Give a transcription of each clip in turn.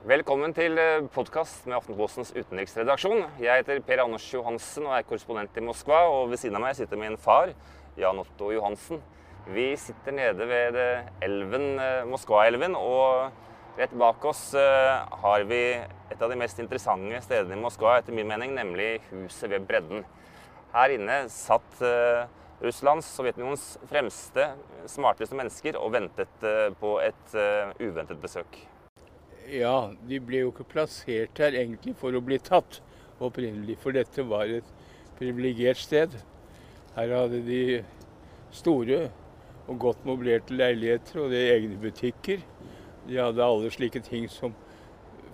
Velkommen til podkast med Aftenpostens utenriksredaksjon. Jeg heter Per Anders Johansen og er korrespondent i Moskva. Og ved siden av meg sitter min far, Jan Otto Johansen. Vi sitter nede ved elven, Moskva-elven, og rett bak oss har vi et av de mest interessante stedene i Moskva, etter min mening, nemlig huset ved bredden. Her inne satt Russlands, Sovjetunionens fremste, smarteste mennesker og ventet eh, på et uventet besøk. Ja, de ble jo ikke plassert her egentlig for å bli tatt opprinnelig, for dette var et privilegert sted. Her hadde de store og godt mobilerte leiligheter og de egne butikker. De hadde alle slike ting som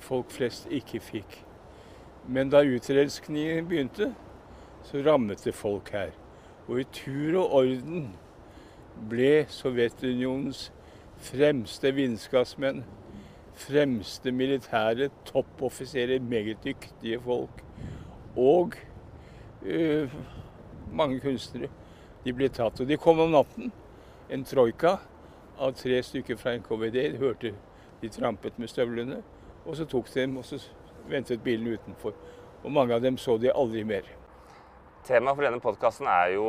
folk flest ikke fikk. Men da utrenskningen begynte, så rammet det folk her. Og i tur og orden ble Sovjetunionens fremste vitenskapsmenn, fremste militære toppoffiserer, meget dyktige folk, og uh, mange kunstnere. De ble tatt. Og de kom om natten. En troika av tre stykker fra NKVD. De hørte de trampet med støvlene. Og så tok de dem, og så ventet bilen utenfor. Og mange av dem så de aldri mer. Temaet for denne podkasten er jo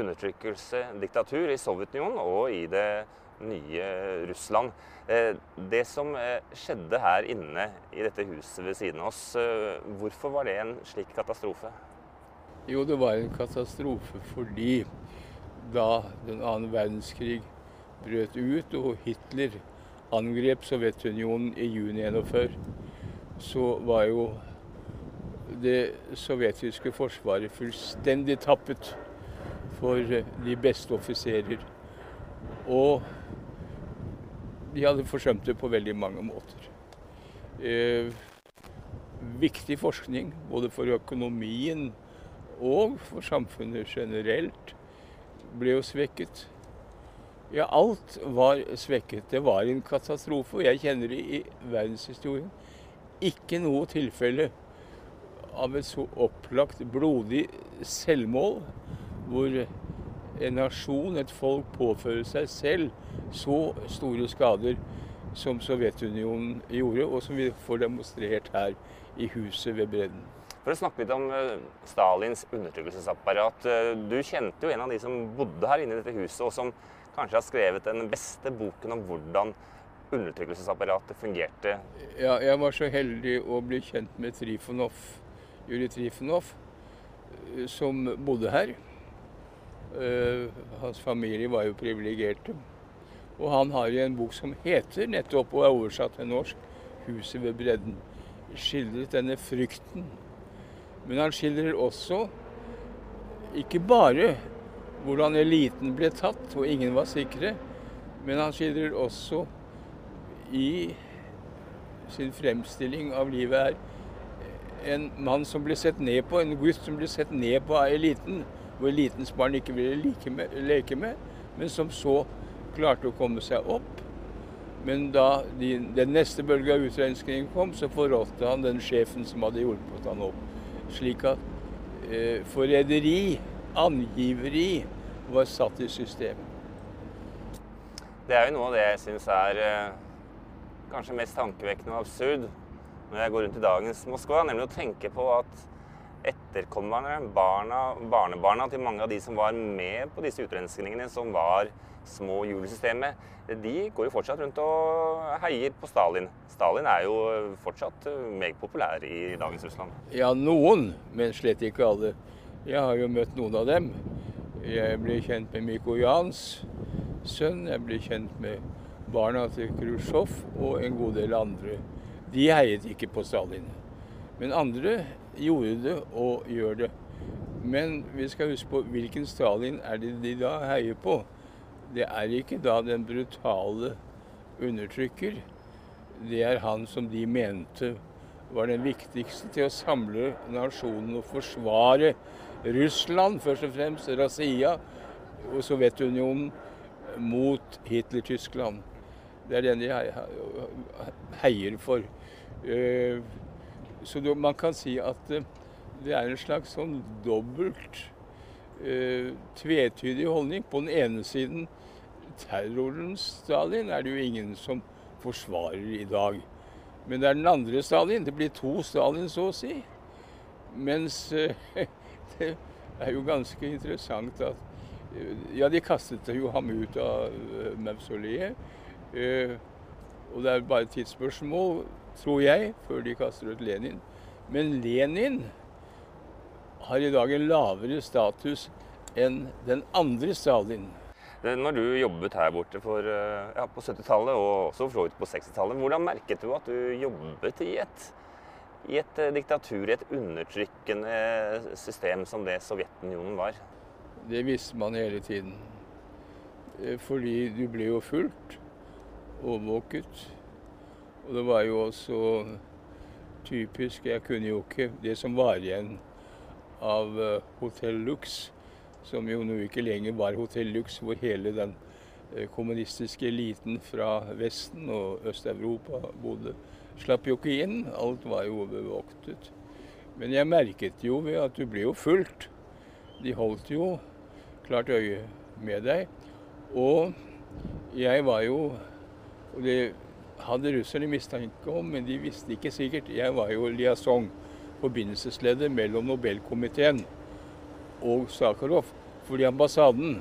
undertrykkelse, diktatur i Sovjetunionen og i det nye Russland. Eh, det som eh, skjedde her inne i dette huset ved siden av oss, eh, hvorfor var det en slik katastrofe? Jo, det var en katastrofe fordi da den annen verdenskrig brøt ut og Hitler angrep Sovjetunionen i juni 1941, så var jo det sovjetiske forsvaret fullstendig tappet for de beste offiserer. Og de hadde forsømt det på veldig mange måter. Eh, viktig forskning både for økonomien og for samfunnet generelt ble jo svekket. Ja, alt var svekket. Det var en katastrofe. Og jeg kjenner det i verdenshistorien ikke noe tilfelle av et så opplagt blodig selvmål, hvor en nasjon, et folk, påfører seg selv så store skader som Sovjetunionen gjorde, og som vi får demonstrert her i huset ved bredden. For å snakke litt om eh, Stalins undertrykkelsesapparat. Eh, du kjente jo en av de som bodde her inne i dette huset, og som kanskje har skrevet den beste boken om hvordan undertrykkelsesapparatet fungerte. Ja, jeg var så heldig å bli kjent med Trifonov Juri Trifonov, eh, som bodde her. Eh, hans familie var jo privilegerte. Og han har jo en bok som heter nettopp, og er oversatt til norsk, 'Huset ved bredden', skildret denne frykten. Men han skildrer også ikke bare hvordan eliten ble tatt, og ingen var sikre, men han skildrer også i sin fremstilling av livet her en mann som ble sett ned på, en gutt som ble sett ned på av eliten, hvor elitens barn ikke ville med, leke med, men som så klarte å komme seg opp. Men da de, den neste bølgen av utrenskning kom, så forrådte han den sjefen som hadde hjulpet han opp. Slik at eh, forræderi, angiveri, var satt i system. Det er jo noe av det jeg syns er eh, kanskje mest tankevekkende og absurd når jeg går rundt i dagens Moskva, nemlig å tenke på at etterkommerne, barna, barnebarna til mange av de som var med på disse utrenskningene, som var små hjul de går jo fortsatt rundt og heier på Stalin. Stalin er jo fortsatt meget populær i dagens Russland. Ja, noen, men slett ikke alle. Jeg har jo møtt noen av dem. Jeg ble kjent med Mikojans sønn, jeg ble kjent med barna til Khrusjtsjov og en god del andre. De heiet ikke på Stalin. Men andre gjorde det og gjør det. Men vi skal huske på hvilken Stalin er det de da heier på. Det er ikke da den brutale undertrykker. Det er han som de mente var den viktigste til å samle nasjonen og forsvare Russland, først og fremst, Razia og Sovjetunionen, mot Hitler-Tyskland. Det er den de heier for. Eh, så man kan si at eh, det er en slags sånn dobbelt eh, tvetydig holdning. På den ene siden terroren Stalin er det jo ingen som forsvarer i dag. Men det er den andre Stalin. Det blir to Stalin, så å si. Mens eh, det er jo ganske interessant at eh, Ja, de kastet jo ham ut av eh, mausoleet. Og det er bare et tidsspørsmål, tror jeg, før de kaster ut Lenin. Men Lenin har i dag en lavere status enn den andre Stalin. Når du jobbet her borte for, ja, på 70-tallet og også for på 60-tallet, hvordan merket du at du jobbet i et i et eh, diktatur, i et undertrykkende system som det Sovjetunionen var? Det visste man hele tiden. Eh, fordi du ble jo fulgt, overvåket. Og det var jo også typisk Jeg kunne jo ikke det som var igjen av eh, Hotell Lux, som jo nå ikke lenger var Hotell Lux, hvor hele den kommunistiske eliten fra Vesten og Øst-Europa bodde slapp jo ikke inn. Alt var jo bevoktet. Men jeg merket jo ved at du ble jo fulgt. De holdt jo klart øye med deg. Og jeg var jo Og det hadde russerne mistanke om, men de visste ikke sikkert. Jeg var jo liaison, forbindelsesleder mellom Nobelkomiteen og Sakharov. Fordi ambassaden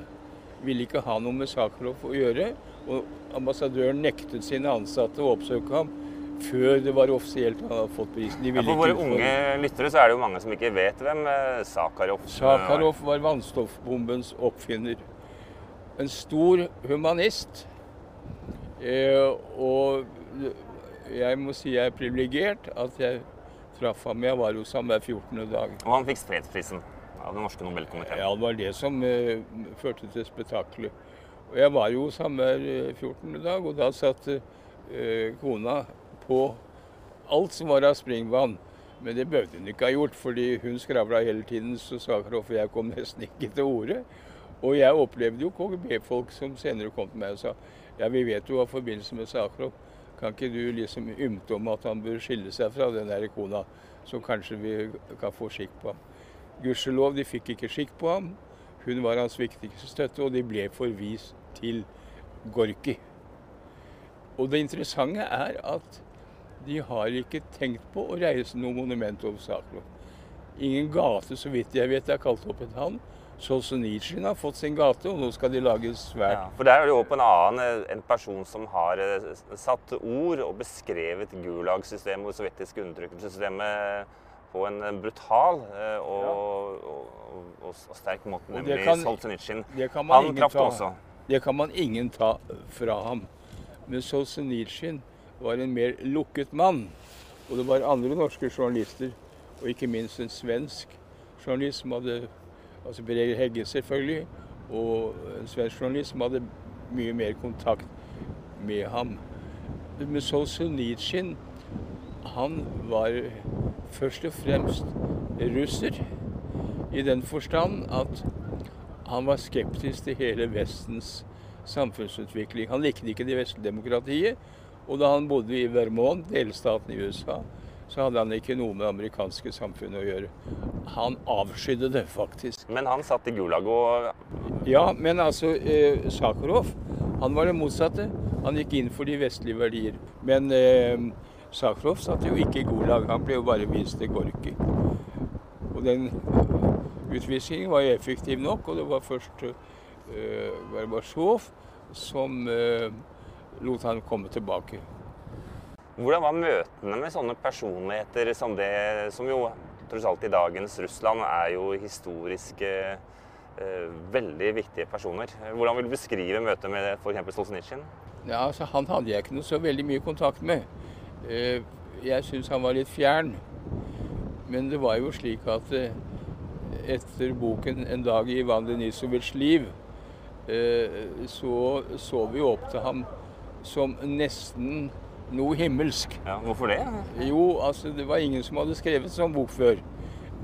ville ikke ha noe med Sakharov å gjøre. Og ambassadøren nektet sine ansatte å oppsøke ham før det var offisielt han hadde fått prisen. Ja, for våre unge lyttere så er det jo mange som ikke vet hvem eh, Sakharov var. Sakharov var vannstoffbombens oppfinner. En stor humanist. Eh, og jeg må si jeg er privilegert at jeg traff ham. Jeg var hos ham hver 14. dag. Og han fikk fredsprisen av den norske Nobelkomiteen? Ja, det var det som eh, førte til spetakkelet. Og jeg var jo hos ham hver 14. Eh, dag, og da satt eh, kona på alt som var av springvann. Men det behøvde hun ikke ha gjort, fordi hun skravla hele tiden, så Sakharov og jeg kom nesten ikke til orde. Og jeg opplevde jo KGB-folk som senere kom til meg og sa ja, vi vet jo hva forbindelse med Sakharov. Kan ikke du liksom ymte om at han bør skille seg fra den der kona, så kanskje vi kan få skikk på ham. Gudskjelov, de fikk ikke skikk på ham. Hun var hans viktigste støtte, og de ble forvist til Gorki. Og det interessante er at de har ikke tenkt på å reise noe monument over Saklo. Ingen gate, så vidt jeg vet, er kalt opp etter han. Solzjenitsyn har fått sin gate, og nå skal de lage svært ja, For der er det jo på en annen eh, en person som har eh, satt ord og beskrevet Gulag-systemet og det sovjetiske undertrykkelsessystemet på en brutal eh, og, ja. og, og, og sterk måte, nemlig Solzjenitsyn. Han traff det også. Det kan man ingen ta fra ham. Men Solzjenitsyn var en mer lukket mann. Og det var andre norske journalister, og ikke minst en svensk journalist som hadde altså Breger Hegge, selvfølgelig, og en svensk journalist som hadde mye mer kontakt med ham. Men Solzjenitsyn, han var først og fremst russer. I den forstand at han var skeptisk til hele Vestens samfunnsutvikling. Han likte ikke det vestlige demokratiet. Og da han bodde i Vermont, delstaten i USA, så hadde han ikke noe med det amerikanske samfunnet å gjøre. Han avskydde det, faktisk. Men han satt i Gulag og Ja, men altså eh, Sakharov, han var det motsatte. Han gikk inn for de vestlige verdier. Men eh, Sakharov satt jo ikke i Gulag, han ble jo bare vist til Gorki. Og den utvisningen var jo effektiv nok, og det var først eh, Gorbatsjov som eh, lot han komme tilbake. Hvordan var møtene med sånne personligheter som det, som jo tross alt i dagens Russland er jo historiske eh, veldig viktige personer. Hvordan vil du beskrive møtet med f.eks. Solzjenitsyn? Ja, altså, han hadde jeg ikke noe så veldig mye kontakt med. Eh, jeg syns han var litt fjern. Men det var jo slik at eh, etter boken 'En dag i Ivan Denisovitsjs liv' så så vi opp til ham som nesten noe himmelsk. Ja, Hvorfor det? Jo, altså det var ingen som hadde skrevet sånn bok før.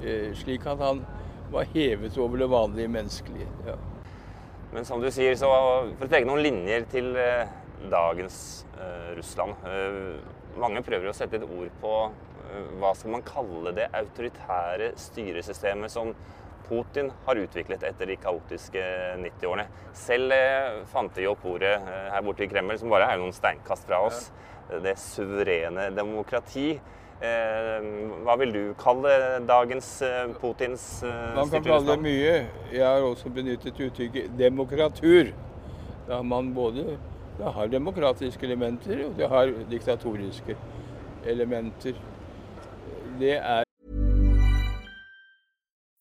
Eh, slik at han var hevet over det vanlige menneskelige. Ja. Men som du sier, så for å trekke noen linjer til eh, dagens eh, Russland eh, Mange prøver å sette et ord på hva skal man kalle det autoritære styresystemet som Putin har utviklet etter de kaotiske 90-årene. Selv eh, fant de opp ordet eh, her borte i Kreml, som bare er noen steinkast fra oss. Det suverene demokrati. Eh, hva vil du kalle dagens Putins eh, Man kan kalle det mye. Jeg har også benyttet uttrykket demokratur. Da man både det har demokratiske elementer, og det har diktatoriske elementer. Det er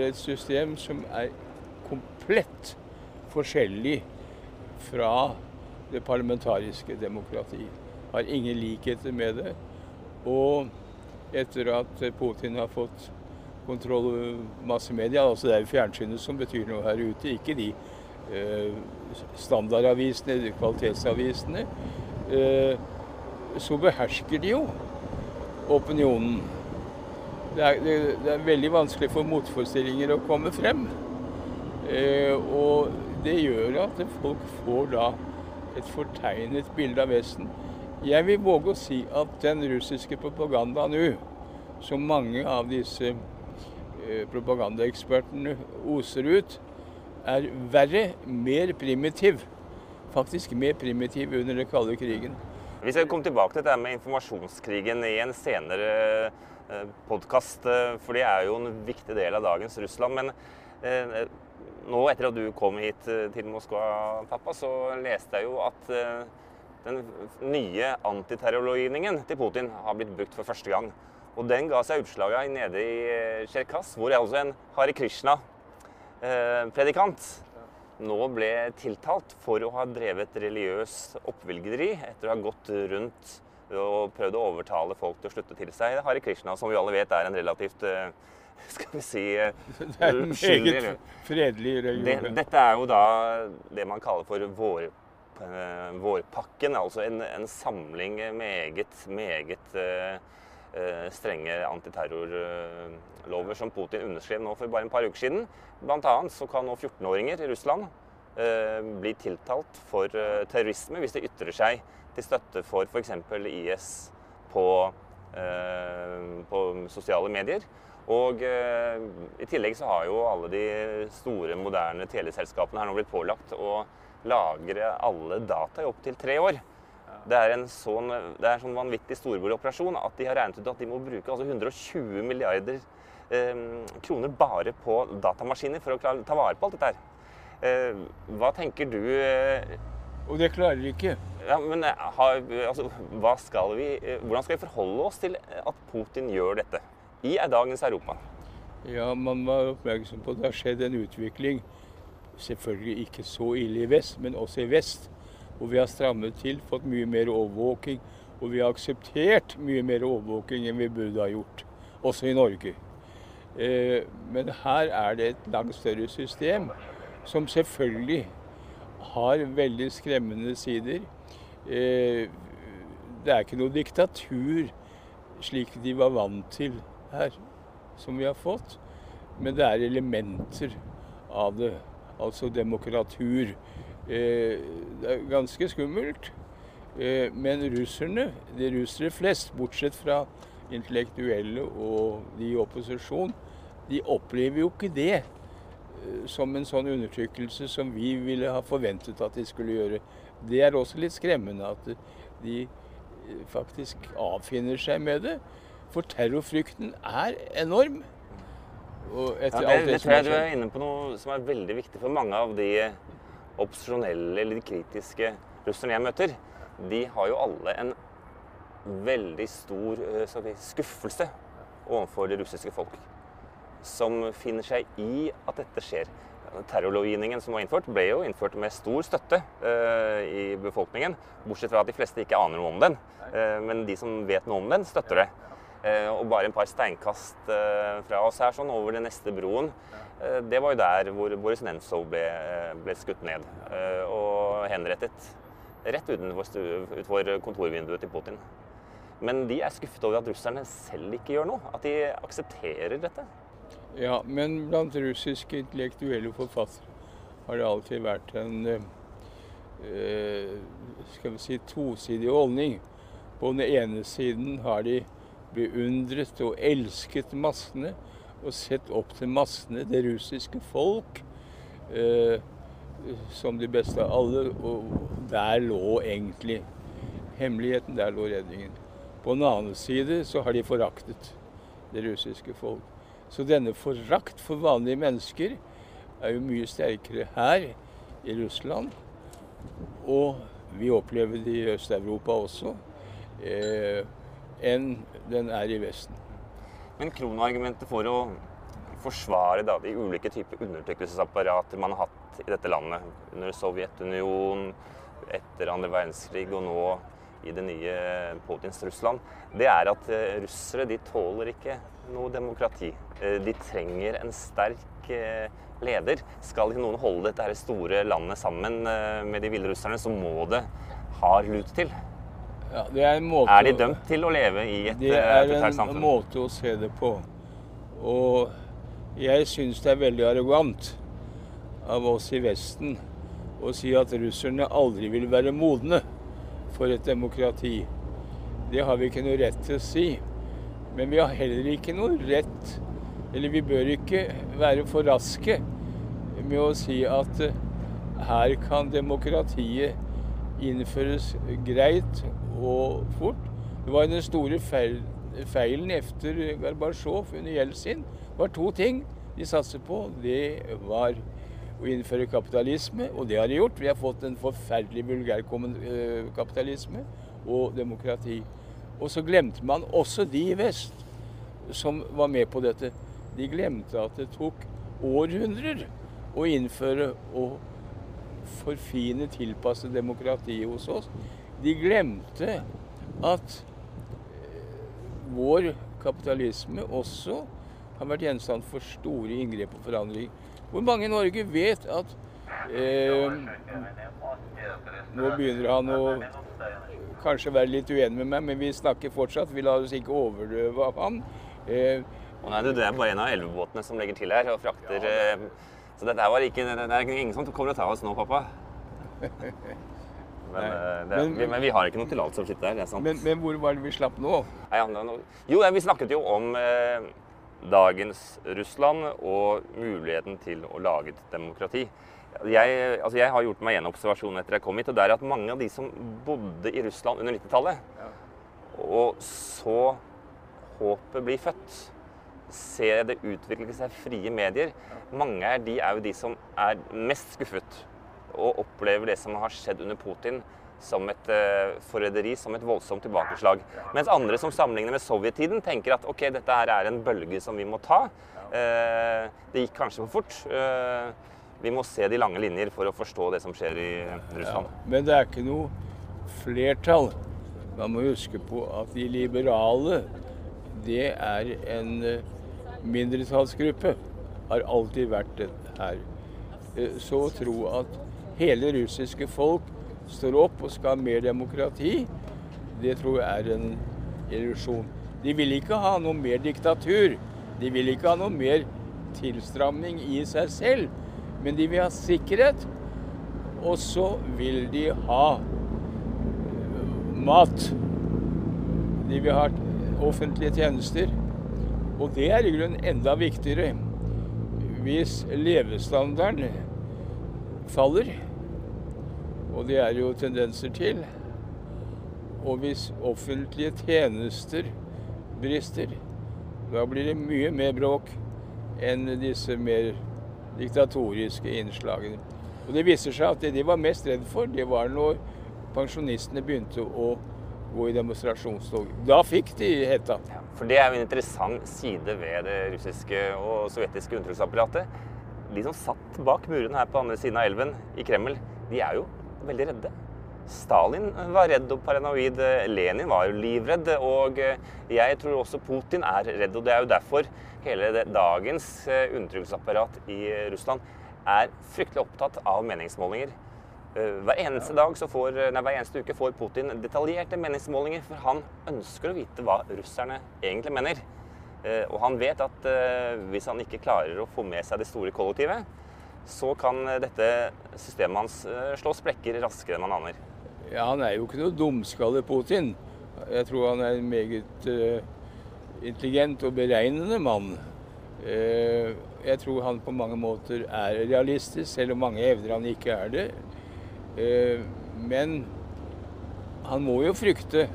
et system som er komplett forskjellig fra det parlamentariske demokrati. Har ingen likheter med det. Og etter at Putin har fått kontroll over massemedia, altså det er jo fjernsynet som betyr noe her ute, ikke de eh, standardavisene, de kvalitetsavisene, eh, så behersker de jo opinionen. Det er, det, det er veldig vanskelig for motforestillinger å komme frem. Eh, og det gjør at folk får da et fortegnet bilde av Vesten. Jeg vil våge å si at den russiske propagandaen nå, som mange av disse eh, propagandaekspertene oser ut, er verre, mer primitiv. Faktisk mer primitiv under den kalde krigen. Vi skal komme tilbake til dette med informasjonskrigen i en senere podkast, for det er jo en viktig del av dagens Russland. Men eh, nå etter at du kom hit eh, til Moskva, pappa, så leste jeg jo at eh, den nye antiterrorlovgivningen til Putin har blitt brukt for første gang. Og den ga seg utslag nede i eh, Tsjerkas, hvor altså en Hare Krishna-predikant nå ble tiltalt for å ha drevet religiøs oppvilgeri etter å ha gått rundt og prøvd å overtale folk til å slutte til seg. Hare Krishna, som vi alle vet er en relativt eh, skal vi si eh, Det er en meget fredelig det, dette er jo da det man kaller for vår, eh, vårpakken. Altså en, en samling meget, meget strenge antiterrorlover som Putin underskrev nå for bare en par uker siden. Blant annet så kan nå 14-åringer i Russland eh, bli tiltalt for eh, terrorisme hvis de ytrer seg til støtte for f.eks. IS på, eh, på sosiale medier. Og i tillegg så har jo alle de store, moderne teleselskapene her nå blitt pålagt å lagre alle data i opptil tre år. Det er en sånn, det er en sånn vanvittig storboroperasjon at de har regnet ut at de må bruke altså 120 milliarder eh, kroner bare på datamaskiner for å ta vare på alt dette her. Eh, hva tenker du eh, Og det klarer de ikke. ja, men eh, har, altså, skal vi, Hvordan skal vi forholde oss til at Putin gjør dette i dagens Europa? Ja, man var oppmerksom på at det har skjedd en utvikling. Selvfølgelig ikke så ille i vest, men også i vest. Hvor vi har strammet til, fått mye mer overvåking Og vi har akseptert mye mer overvåking enn vi burde ha gjort, også i Norge. Eh, men her er det et langt større system som selvfølgelig har veldig skremmende sider. Eh, det er ikke noe diktatur slik de var vant til her, som vi har fått. Men det er elementer av det. Altså demokratur. Eh, det er ganske skummelt. Eh, men russerne, de russere flest, bortsett fra intellektuelle og de i opposisjon, de opplever jo ikke det som en sånn undertrykkelse som vi ville ha forventet at de skulle gjøre. Det er også litt skremmende at de faktisk avfinner seg med det. For terrorfrykten er enorm. Og ja, det, det, det tror jeg du er inne på noe som er veldig viktig for mange av de opposisjonelle eller de kritiske russerne jeg møter de har jo alle en veldig stor eh, vi, skuffelse overfor det russiske folk. Som finner seg i at dette skjer. Terrorlovgivningen som var innført, ble jo innført med stor støtte eh, i befolkningen. Bortsett fra at de fleste ikke aner noe om den. Eh, men de som vet noe om den, støtter det. Eh, og bare en par steinkast fra oss her, sånn over den neste broen, det var jo der hvor Boris Nemtsov ble, ble skutt ned og henrettet rett utenfor, utenfor kontorvinduet til Putin. Men de er skuffet over at russerne selv ikke gjør noe. At de aksepterer dette. Ja, men blant russiske intellektuelle forfattere har det alltid vært en eh, skal vi si, tosidig holdning. På den ene siden har de beundret og elsket massene og sett opp til massene, det russiske folk. Eh, som de beste av alle. Og der lå egentlig hemmeligheten. Der lå redningen. På den annen side så har de foraktet det russiske folk. Så denne forakt for vanlige mennesker er jo mye sterkere her i Russland. Og vi opplever det i Øst-Europa også, eh, enn den er i Vesten. Men kronargumentet for å forsvare da, de ulike typer undertrykkelsesapparater man har hatt i dette landet under Sovjetunionen, etter andre verdenskrig og nå i det nye Putins Russland, det er at eh, russere de tåler ikke noe demokrati. Eh, de trenger en sterk eh, leder. Skal noen holde dette her store landet sammen med de ville russerne, så må det hard lut til. Ja, er, måte, er, de dømt til å leve i et autoritært samfunn? Det er en måte å se det på. Og jeg syns det er veldig arrogant av oss i Vesten å si at russerne aldri vil være modne for et demokrati. Det har vi ikke noe rett til å si. Men vi har heller ikke noe rett Eller vi bør ikke være for raske med å si at eh, her kan demokratiet innføres greit og fort. Det var den store feilen etter Gorbatsjov under Jeltsin. Det var to ting de satset på. Det var å innføre kapitalisme, og det har de gjort. Vi har fått en forferdelig vulgær eh, kapitalisme og demokrati. Og så glemte man også de i vest som var med på dette. De glemte at det tok århundrer å innføre og forfine, tilpasse demokratiet hos oss. De glemte at eh, vår kapitalisme også har vært gjenstand for store inngrep og forandring. Hvor mange i Norge vet at eh, Nå begynner han å kanskje være litt uenig med meg, men vi snakker fortsatt. Vi lar oss ikke overdøve av han. Eh, nei, det er bare en av elvebåtene som legger til her og frakter eh, Så dette var ikke, det er ingen som kommer og tar oss nå, pappa. Men, eh, det, men, vi, men, vi, har ikke noe tillatelse til å sitte der. det er sant. Men, men, hvor var det vi slapp nå? Nei, jo, vi snakket jo om eh, dagens Russland og muligheten til å lage et demokrati. Jeg, altså jeg har gjort meg en observasjon etter jeg kom hit, og det er at mange av de som bodde i Russland under 90-tallet, ja. og så håpet blir født, ser det utvikle seg frie medier, mange av de er jo de som er mest skuffet og opplever det som har skjedd under Putin som et uh, forræderi, som et voldsomt tilbakeslag. Mens andre som sammenligner med sovjettiden, tenker at ok, dette her er en bølge som vi må ta. Uh, det gikk kanskje for fort. Uh, vi må se de lange linjer for å forstå det som skjer i Russland. Ja, men det er ikke noe flertall Man må huske på at de liberale, det er en mindretallsgruppe. Har alltid vært det her. Så å tro at hele russiske folk står opp og skal ha mer demokrati, det tror jeg er en illusjon. De vil ikke ha noe mer diktatur. De vil ikke ha noe mer tilstramming i seg selv. Men de vil ha sikkerhet. Og så vil de ha øh, mat. De vil ha offentlige tjenester. Og det er i grunnen enda viktigere. Hvis levestandarden faller, og det er jo tendenser til, og hvis offentlige tjenester brister, da blir det mye mer bråk enn disse mer diktatoriske innslagene. Og Det viser seg at det de var mest redd for, det var når pensjonistene begynte å gå i demonstrasjonstog. Da fikk de hetta. For det er jo en interessant side ved det russiske og sovjetiske undertrykksapparatet. De som satt bak murene her på andre siden av elven i Kreml, de er jo veldig redde. Stalin var redd og paranoid. Lenin var jo livredd. Og jeg tror også Putin er redd. Og det er jo derfor hele dagens undertrykkelsesapparat i Russland er fryktelig opptatt av meningsmålinger. Hver eneste, får, nei, hver eneste uke får Putin detaljerte meningsmålinger, for han ønsker å vite hva russerne egentlig mener. Og han vet at hvis han ikke klarer å få med seg det store kollektivet, så kan dette systemet hans slå sprekker raskere enn man aner. Ja, Han er jo ikke noe dumskalle, Putin. Jeg tror han er en meget uh, intelligent og beregnende mann. Uh, jeg tror han på mange måter er realistisk, selv om mange hevder han ikke er det. Men han må jo frykte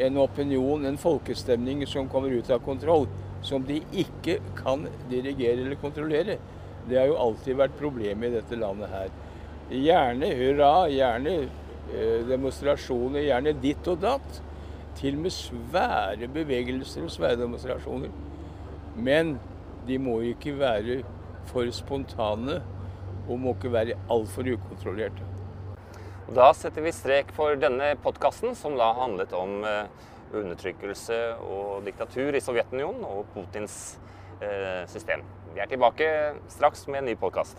en opinion, en folkestemning som kommer ut av kontroll. Som de ikke kan dirigere eller kontrollere. Det har jo alltid vært problemet i dette landet her. Gjerne hurra, gjerne eh, demonstrasjoner, gjerne ditt og datt. Til og med svære bevegelser og svære demonstrasjoner. Men de må ikke være for spontane og må ikke være altfor ukontrollerte. Da setter vi strek for denne podkasten, som da handlet om eh, undertrykkelse og diktatur i Sovjetunionen og Putins eh, system. Vi er tilbake straks med en ny podkast.